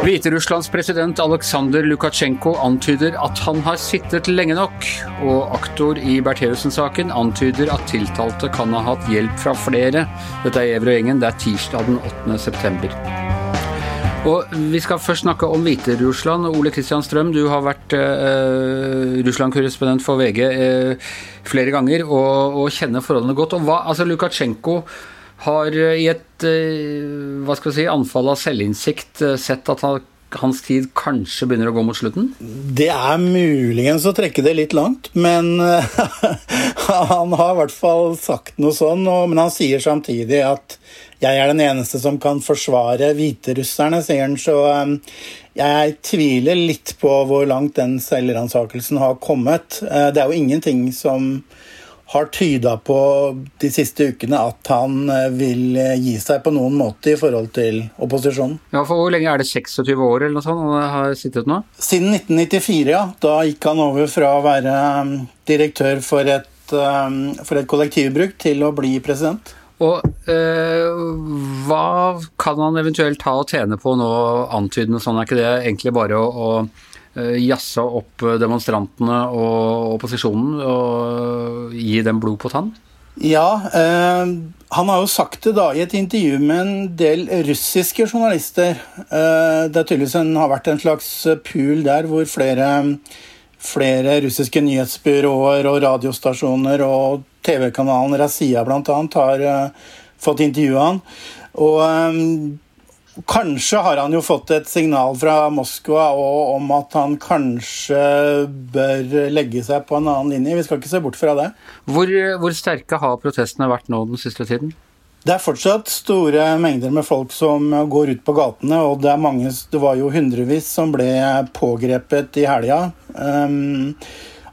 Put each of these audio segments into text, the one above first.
Hviterusslands president Aleksandr Lukasjenko antyder at han har sittet lenge nok, og aktor i Bertheussen-saken antyder at tiltalte kan ha hatt hjelp fra flere. Dette er Gjever og gjengen, det er tirsdag den 8. september. Og Vi skal først snakke om Hviterussland. Ole Kristian Strøm, du har vært eh, Russland-korrespondent for VG eh, flere ganger og, og, kjenner forholdene godt. Og hva, altså Lukasjenko har i et eh, hva skal vi si, anfall av selvinnsikt eh, sett at han, hans tid kanskje begynner å gå mot slutten? Det er muligens å trekke det litt langt, men han har i hvert fall sagt noe sånn. Men han sier samtidig at jeg er den eneste som kan forsvare hviterusserne, sier han. Så um, jeg tviler litt på hvor langt den selvransakelsen har kommet. Uh, det er jo ingenting som har tyda på de siste ukene at han uh, vil uh, gi seg på noen måte i forhold til opposisjonen. Ja, for Hvor lenge er det 26 år eller noe sånt han har sittet nå? Siden 1994, ja. Da gikk han over fra å være um, direktør for et, um, for et kollektivbruk til å bli president. Og eh, hva kan han eventuelt ha å tjene på nå, antydende sånn? Er ikke det egentlig bare å, å øh, jazze opp demonstrantene og opposisjonen og gi dem blod på tann? Ja, eh, han har jo sagt det da i et intervju med en del russiske journalister. det er tydeligvis en, har vært en slags pool der hvor flere flere russiske nyhetsbyråer og radiostasjoner og TV-kanalen Razia bl.a. har uh, fått intervjue han. Og um, kanskje har han jo fått et signal fra Moskva om at han kanskje bør legge seg på en annen linje. Vi skal ikke se bort fra det. Hvor, hvor sterke har protestene vært nå den siste tiden? Det er fortsatt store mengder med folk som går ut på gatene, og det, mange, det var jo hundrevis som ble pågrepet i helga um,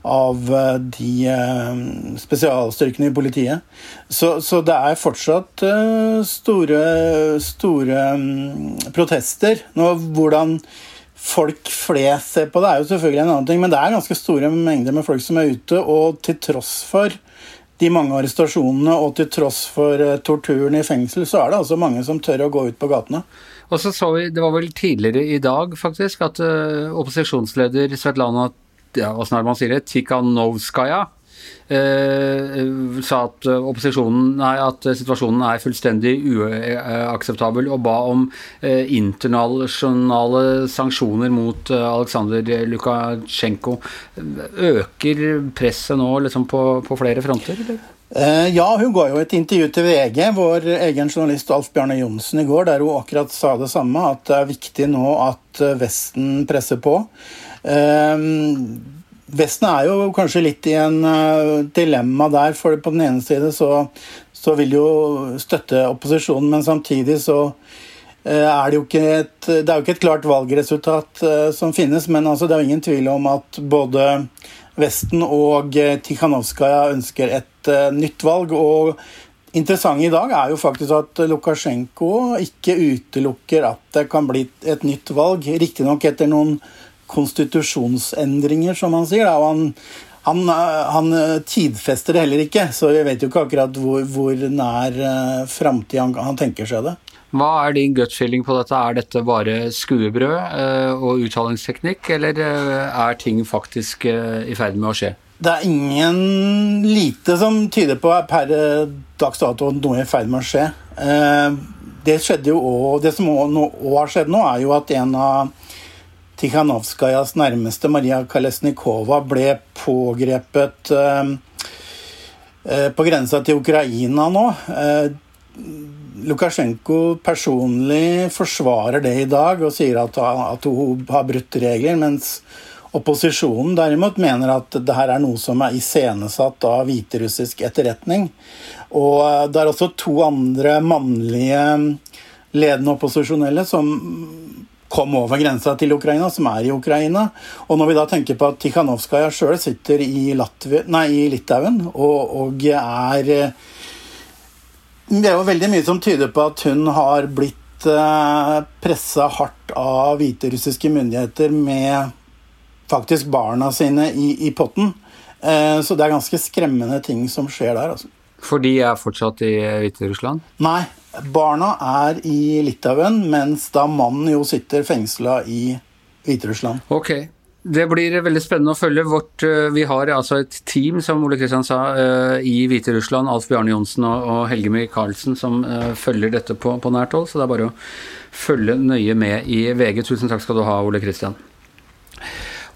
av de um, spesialstyrkene i politiet. Så, så, det er fortsatt uh, store, store um, protester. Nå, hvordan folk flest ser på det, er jo selvfølgelig en annen ting, men det er ganske store mengder med folk som er ute, og til tross for de mange arrestasjonene, og til tross for torturen i fengsel, så er det altså mange som tør å gå ut på gatene. Og så så vi, Det var vel tidligere i dag faktisk, at opposisjonsleder Svetlana ja, man sier det, Tikhanovskaja eh, sa at opposisjonen nei, at situasjonen er fullstendig uakseptabel, og ba om eh, internasjonale sanksjoner mot eh, Aleksandr Lukasjenko. Øker presset nå liksom, på, på flere fronter? Eller? Eh, ja, hun ga jo et intervju til VG, vår egen journalist Alf Bjarne Johnsen, i går, der hun akkurat sa det samme, at det er viktig nå at Vesten presser på. Eh, Vesten er jo kanskje litt i en dilemma der, for på den ene side så, så vil jo støtte opposisjonen, men samtidig så er det jo ikke et, det er jo ikke et klart valgresultat som finnes. Men altså, det er jo ingen tvil om at både Vesten og Tikhanovskaja ønsker et nytt valg. og interessant i dag er jo faktisk at Lukasjenko ikke utelukker at det kan bli et nytt valg. Riktignok etter noen konstitusjonsendringer, som han sier. Og han, han, han, tidfester det heller ikke, så vi vet jo ikke akkurat hvor, hvor nær framtid han, han, tenker seg det. Hva er din gut feeling på dette? Er dette bare skuebrød uh, og uttalingsteknikk, eller uh, er ting faktisk uh, i ferd med å skje? Det er ingen lite som tyder på per dags dato at noe i ferd med å skje. Det skjedde jo også, det som òg har skjedd nå, er jo at en av Tikhanovskajas nærmeste, Maria Kalesnikova, ble pågrepet eh, eh, på grensa til Ukraina nå. Eh, Lukasjenko personlig forsvarer det i dag og sier at, at hun har brutt regler, mens opposisjonen derimot mener at det her er noe som er iscenesatt av hviterussisk etterretning. Og det er også to andre mannlige ledende opposisjonelle som kom over grensa til Ukraina, som er i Ukraina. Og når vi da tenker på at Tikhanovskaja sjøl sitter i, nei, i Litauen og, og, er Det er jo veldig mye som tyder på at hun har blitt eh, pressa hardt av hviterussiske myndigheter med faktisk barna sine i, i potten. Så det er ganske skremmende ting som skjer der. altså. For de er fortsatt i Hviterussland? Nei, barna er i Litauen, mens da mannen jo sitter fengsla i Hviterussland. Ok. Det blir veldig spennende å følge. Vårt, eh, vi har altså et team, som Ole Kristian sa, eh, i Hviterussland. Alf Bjarne Johnsen og Helge Michaelsen som eh, følger dette på, på nært hold. Så det er bare å følge nøye med i VG. Tusen takk skal du ha, Ole Kristian.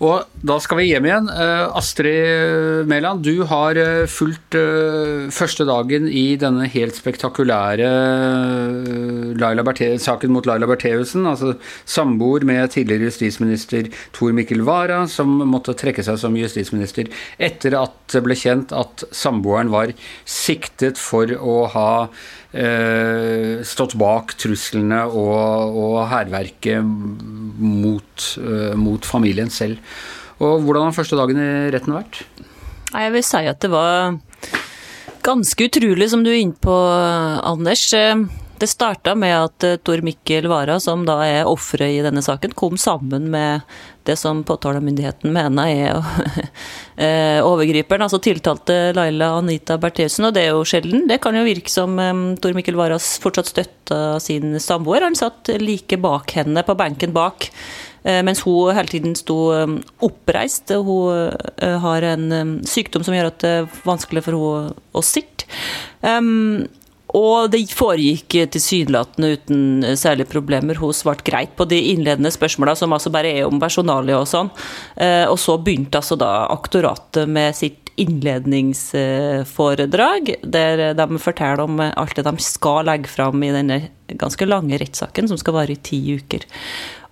Og da skal vi hjem igjen. Uh, Astrid Mæland, du har uh, fulgt uh, første dagen i denne helt spektakulære saken mot Laila Bertheussen, altså samboer med tidligere justisminister Tor Mikkel Wara, som måtte trekke seg som justisminister etter at det ble kjent at samboeren var siktet for å ha eh, stått bak truslene og, og hærverket mot, eh, mot, familien selv. Og Hvordan har første dagen i retten vært? Jeg vil si at det var ganske utrolig, som du er inne på, Anders. Det starta med at eh, Tor Mikkel Wara, som da er offeret i denne saken, kom sammen med det som påtalemyndigheten mener er eh, overgriperen, altså tiltalte Laila Anita Bertheussen. Og det er jo sjelden. Det kan jo virke som Tor Mikkel Wara fortsatt støtta sin samboer. Han satt like bak henne, på benken bak. Mens hun hele tiden sto oppreist. Hun har en sykdom som gjør at det er vanskelig for henne å sitte. Um, og det foregikk tilsynelatende uten særlige problemer. Hun svarte greit på de innledende spørsmåla, som altså bare er om personalia og sånn. Eh, og så begynte altså da aktoratet med sitt innledningsforedrag, der de forteller om alt det de skal legge fram i denne ganske lange rettssaken, som skal vare i ti uker.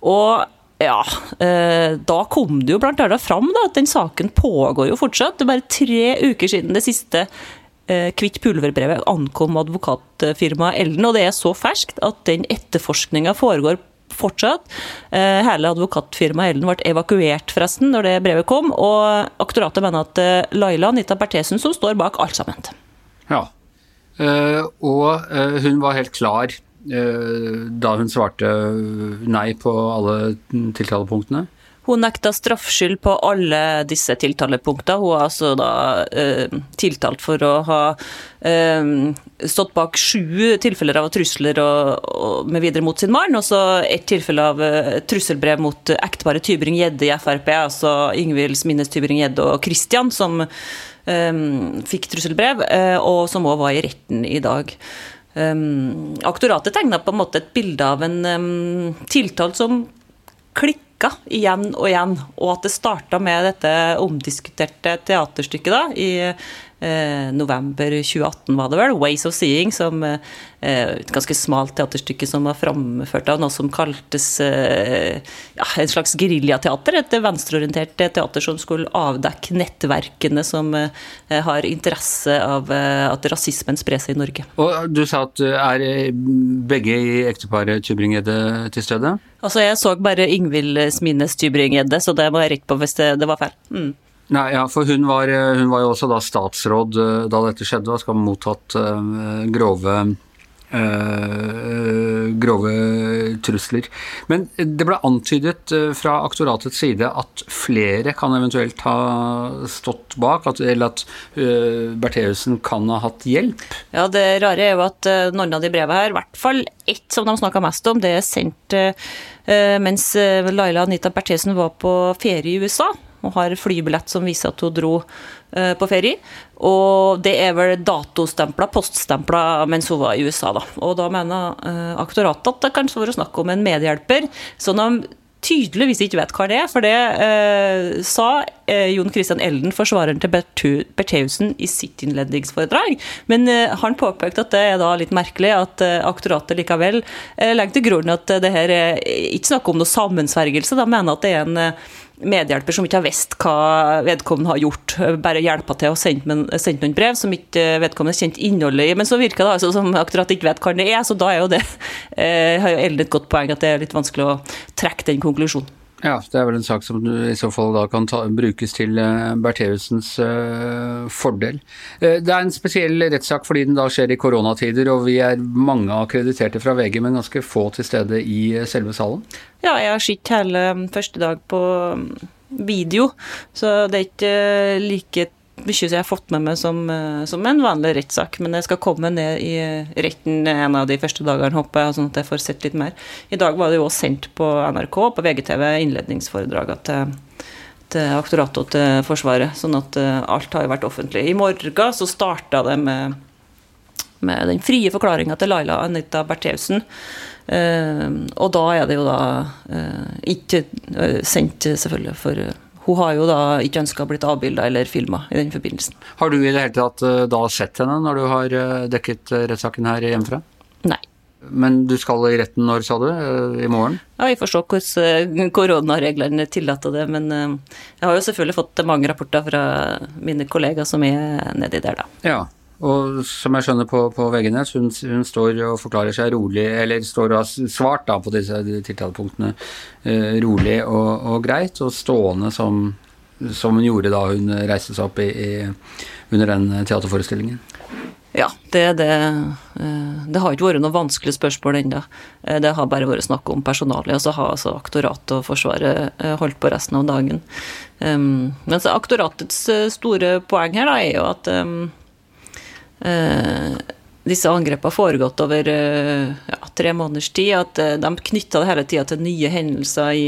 Og ja, eh, da kom det jo blant annet fram da, at den saken pågår jo fortsatt. Det er bare tre uker siden det siste Eh, kvitt pulverbrevet ankom advokatfirmaet Elden, og det er så ferskt at den etterforskninga foregår fortsatt. Eh, hele advokatfirmaet Elden ble evakuert forresten når det brevet kom, og aktoratet mener at Laila Anita Berthesen som står bak alt sammen. Ja, og hun var helt klar da hun svarte nei på alle tiltalepunktene? Hun nekta straffskyld på alle disse tiltalepunktene. Hun er altså da eh, tiltalt for å ha eh, stått bak sju tilfeller av trusler og, og med videre mot sin mann, og så ett tilfelle av eh, trusselbrev mot ekteparet Tybring-Gjedde i Frp, altså Ingvild Minnes Tybring-Gjedde og Christian, som eh, fikk trusselbrev, eh, og som òg var i retten i dag. Um, aktoratet tegna på en måte et bilde av en um, tiltalt som klikka igjen og igjen. Og at det starta med dette omdiskuterte teaterstykket da, i november 2018, var det vel. 'Ways of Seeing', som eh, et ganske smalt teaterstykke som var framført av noe som kaltes eh, ja, en slags geriljateater. Et venstreorientert teater som skulle avdekke nettverkene som eh, har interesse av eh, at rasismen sprer seg i Norge. Og Du sa at er begge i ekteparet Tybring-Gjedde til stede? Altså, Jeg så bare Ingvild Smines Tybring-Gjedde, så det må jeg rette på hvis det, det var feil. Mm. Nei, ja, for hun var, hun var, jo også da statsråd eh, da dette skjedde, og skal ha mottatt uh, grove uh, grove trusler. Men det ble antydet uh, fra aktoratets side at flere kan eventuelt ha stått bak, at, eller at uh, Bertheussen kan ha hatt hjelp? Ja, det rare er jo at noen av de brevene her, i hvert fall ett som de snakka mest om, det er sendt mens Laila Anita Bertheussen var på ferie i USA og har flybillett som viser at hun dro uh, på ferie. Og det er vel datostempla, poststempla mens hun var i USA, da. Og da mener uh, aktoratet at det kan være snakk om en medhjelper. sånn de tydeligvis ikke vet hva det er, for det eh, sa eh, Jon Christian Elden, forsvareren til Bertheussen, i sitt innledningsforedrag. Men eh, han påpekte at det er da litt merkelig at eh, aktoratet likevel legger til grunn at det her er ikke snakk om noe sammensvergelse. De mener at det er en medhjelper som ikke har visst hva vedkommende har gjort, bare hjelpa til å sende, noen brev som ikke vedkommende kjente innholdet i. Men så virker det altså som akkurat ikke vet hva det er, så da er jo det eh, har jo Ellen et godt poeng at det er litt vanskelig å trekke den konklusjonen. Ja, det er vel en sak som i så fall da kan ta, brukes til uh, Bertheussens uh, fordel. Uh, det er en spesiell rettssak fordi den da skjer i koronatider, og vi er mange akkrediterte fra VG, men ganske få til stede i selve salen. Ja, jeg har sett hele første dag på mm, video, så det er ikke like mye jeg har fått med meg som, som, en vanlig rettssak, men jeg skal komme ned i retten en av de første dagene, håper jeg, sånn at jeg får sett litt mer. I dag var det jo sendt på NRK, på VGTV, innledningsforedraget til til aktoratet og til Forsvaret. Sånn at alt har jo vært offentlig. I morgen så starta det med, med den frie forklaringa til Laila Anita Bertheussen. og da er det jo da ikke sendt, selvfølgelig, for hun har jo da ikke ønska blitt avbilda eller filma i den forbindelsen. Har du i det hele tatt eh, da sett henne når du har eh, dekket eh, rettssaken her hjemmefra? Nei. Men du skal i retten når, sa du? I morgen? Ja, vi får se hvordan koronareglene tillater det. Men jeg har jo selvfølgelig fått mange rapporter fra mine kollegaer som er nedi der, da. Ja, og som jeg skjønner på, på veggene, hun, hun, står og forklarer seg rolig, eller står og har svart da på disse tiltalepunktene eh, rolig og, og, greit, og stående som, som, hun gjorde da hun reiste seg opp i, i, under den teaterforestillingen. Ja, det det. Eh, det har ikke vært noe vanskelig spørsmål ennå. Eh, det har bare vært snakk om personalet, og så har altså aktoratet og Forsvaret eh, holdt på resten av dagen. Um, men så aktoratets store poeng her da, er jo at um, eh, disse angrepene har foregått over eh, ja, tre måneders tid. At eh, de knytta det hele tida til nye hendelser i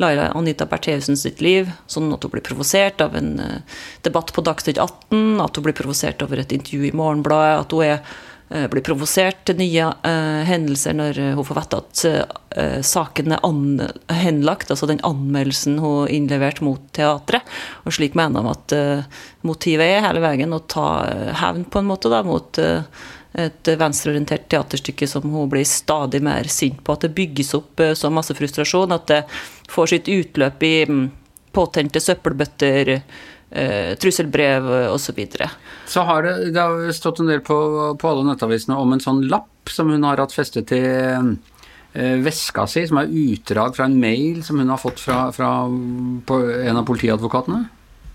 Laila Anita Bertheussen sitt liv. Sånn at hun blir provosert av en eh, debatt på Dagsnytt 18, at hun blir provosert over et intervju i Morgenbladet, at hun er Eh, blir provosert til nye uh, hendelser når eh, hun får vite at uh, saken er henlagt, altså den anmeldelsen hun innleverte mot teatret. Og slik mener de at uh, motivet er hele veien å ta hevn på en måte da, mot et venstreorientert teaterstykke som hun blir stadig mer sint på. At det bygges opp så masse frustrasjon at det får sitt utløp i um, påtente søppelbøtter eh, trusselbrev osv. Så, videre. så har det, det har stått en del på, på alle nettavisene om en sånn lapp som hun har hatt festet til eh, veska si, som er utdrag fra en mail som hun har fått fra, fra en av politiadvokatene?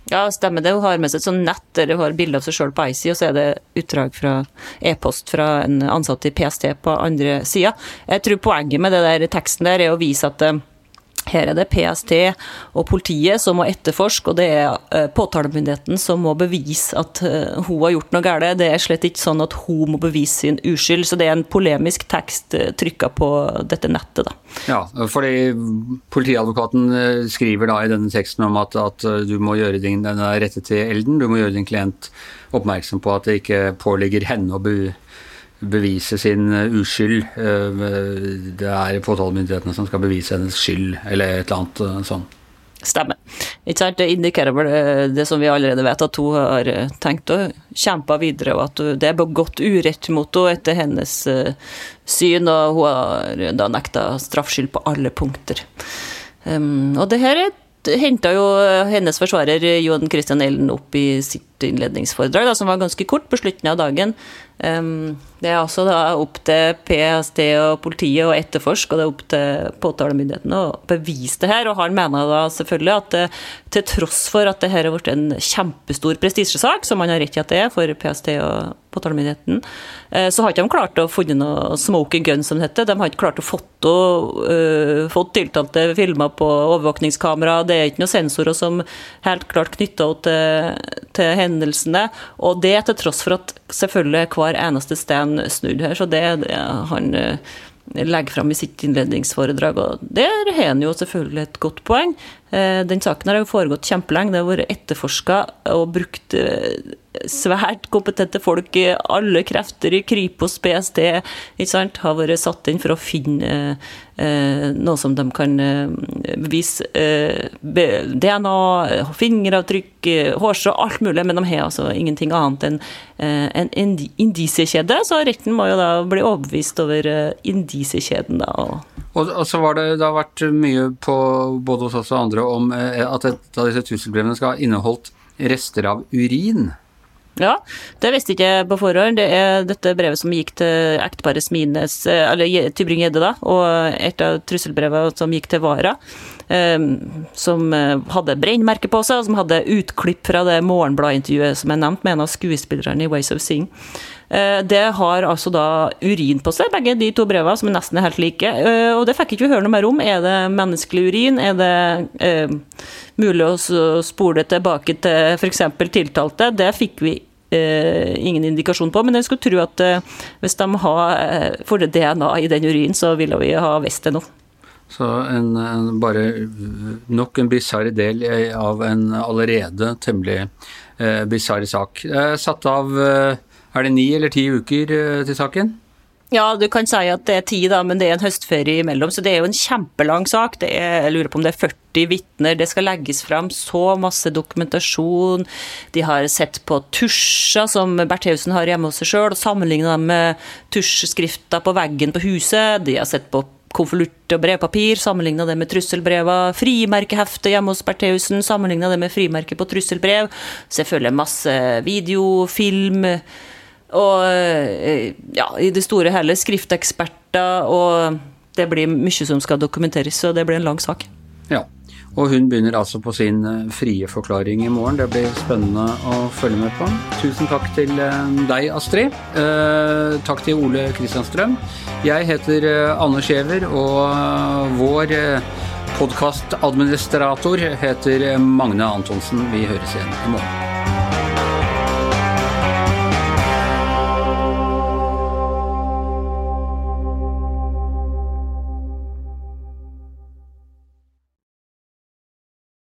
Ja, stemmer det. Hun har med seg et sånt nett der hun har bilde av seg sjøl på side, og så er det utdrag fra e-post fra en ansatt i PST på andre sida. Jeg tror poenget med det der teksten der er å vise at eh, her er det PST og politiet som må etterforske, og det er eh, påtalemyndigheten som må bevise at eh, hun har gjort noe galt. Det er slett ikke sånn at hun må bevise sin uskyld. Så det er en polemisk tekst eh, trykka på dette nettet, da. Ja, fordi politiadvokaten skriver da i denne teksten om at, at du må gjøre din, den er rettet til Elden, du må gjøre din klient oppmerksom på at det ikke påligger henne å bevise bevise sin eh, uskyld. Eh, det er påtalemyndighetene som skal bevise hennes skyld, eller et eller annet eh, sånt. Stemmer. Ikke sant? Det indikerer vel det som vi allerede vet, at hun har tenkt å kjempe videre, og at det er begått urett mot henne etter hennes syn, og hun har da nekta straffskyld på alle punkter. Og det her henta jo hennes forsvarer Johan Christian Ellen opp i sitt innledningsforedrag, da, som var ganske kort på slutten av dagen. Um, det er også da opp til PST og politiet å etterforske, og det er opp til påtalemyndighetene å bevise det her. Og han mener da selvfølgelig at det, til tross for at det her har blitt en kjempestor prestisjesak, som han har rett i at det er for PST og påtalemyndigheten, eh, så har ikke de klart å finne noe smoking gun, som det heter. De har ikke klart å foto, uh, fått tiltalte filmer på overvåkningskamera. Det er ikke noen sensorer som helt klart knytta til, til hendelsene. Og det til tross for at selvfølgelig hver eneste stein snudd her. Så det det han eh, legger fram i sitt innledningsforedrag. Og der har han jo selvfølgelig et godt poeng. Eh, den saken har jo foregått kjempelenge. Det har vært etterforska og brukt eh, svært kompetente folk, alle krefter i Kripos, PST, ikke sant, har vært satt inn for å finne eh, noe som de kan bevise. Eh, DNA, fingeravtrykk, hårstrå, alt mulig, men de har altså ingenting annet enn eh, en indisiekjede. Så retten må jo da bli overbevist over eh, indisiekjeden, da. Og, og, så var det, det har vært mye på både hos oss og andre om eh, at et av disse trusselbrevene skal ha inneholdt rester av urin. Ja, det visste ikke jeg på forhånd. Det er dette brevet som gikk til ekteparet Smines, eh, eller Tybring-Gjedde, da, og et av trusselbrevene som gikk til Vara. Som hadde brennmerke på seg, og som hadde utklipp fra det Morgenblad-intervjuet som er nevnt med en av skuespillerne i Ways of Seeing. Eh, det har altså da urin på seg, begge de to brevene, som er nesten helt like. Eh, og det fikk ikke vi høre noe mer om. Er det menneskelig urin? Er det eh, mulig å spore det tilbake til f.eks. tiltalte? Det fikk vi eh, ingen indikasjon på, men jeg skulle tro at eh, hvis de har eh, får det DNA i den urinen, så ville vi ha visst det nå. Så en, en, bare nok en bisarr del av en allerede temmelig eh, bisarr sak. satt av eh, er det ni eller ti uker eh, til saken? Ja, du kan si at det er ti, da, men det er en høstferie imellom. Så det er jo en kjempelang sak. Er, jeg lurer på om det er 40 vitner. Det skal legges fram så masse dokumentasjon. De har sett på tusjer som Bertheussen har hjemme hos seg sjøl, og sammenligna dem med tusjskrifter på veggen på huset. De har sett på konvolutt og brevpapir, sammenligna det med trusselbreva. Frimerkehefte hjemme hos Bertheussen, sammenligna det med frimerke på trusselbrev. Selvfølgelig masse videofilm. Og eh, ja, i det store hele skrifteksperter, og det blir mye som skal dokumenteres, så det blir en lang sak. Ja, og hun begynner altså på sin eh, frie forklaring i morgen. Det blir spennende å følge med på. Tusen takk til eh, deg, Astrid. Eh, takk til Ole Kristianstrøm. Jeg heter Anne Skjever, og vår podkastadministrator heter Magne Antonsen. Vi høres igjen i morgen.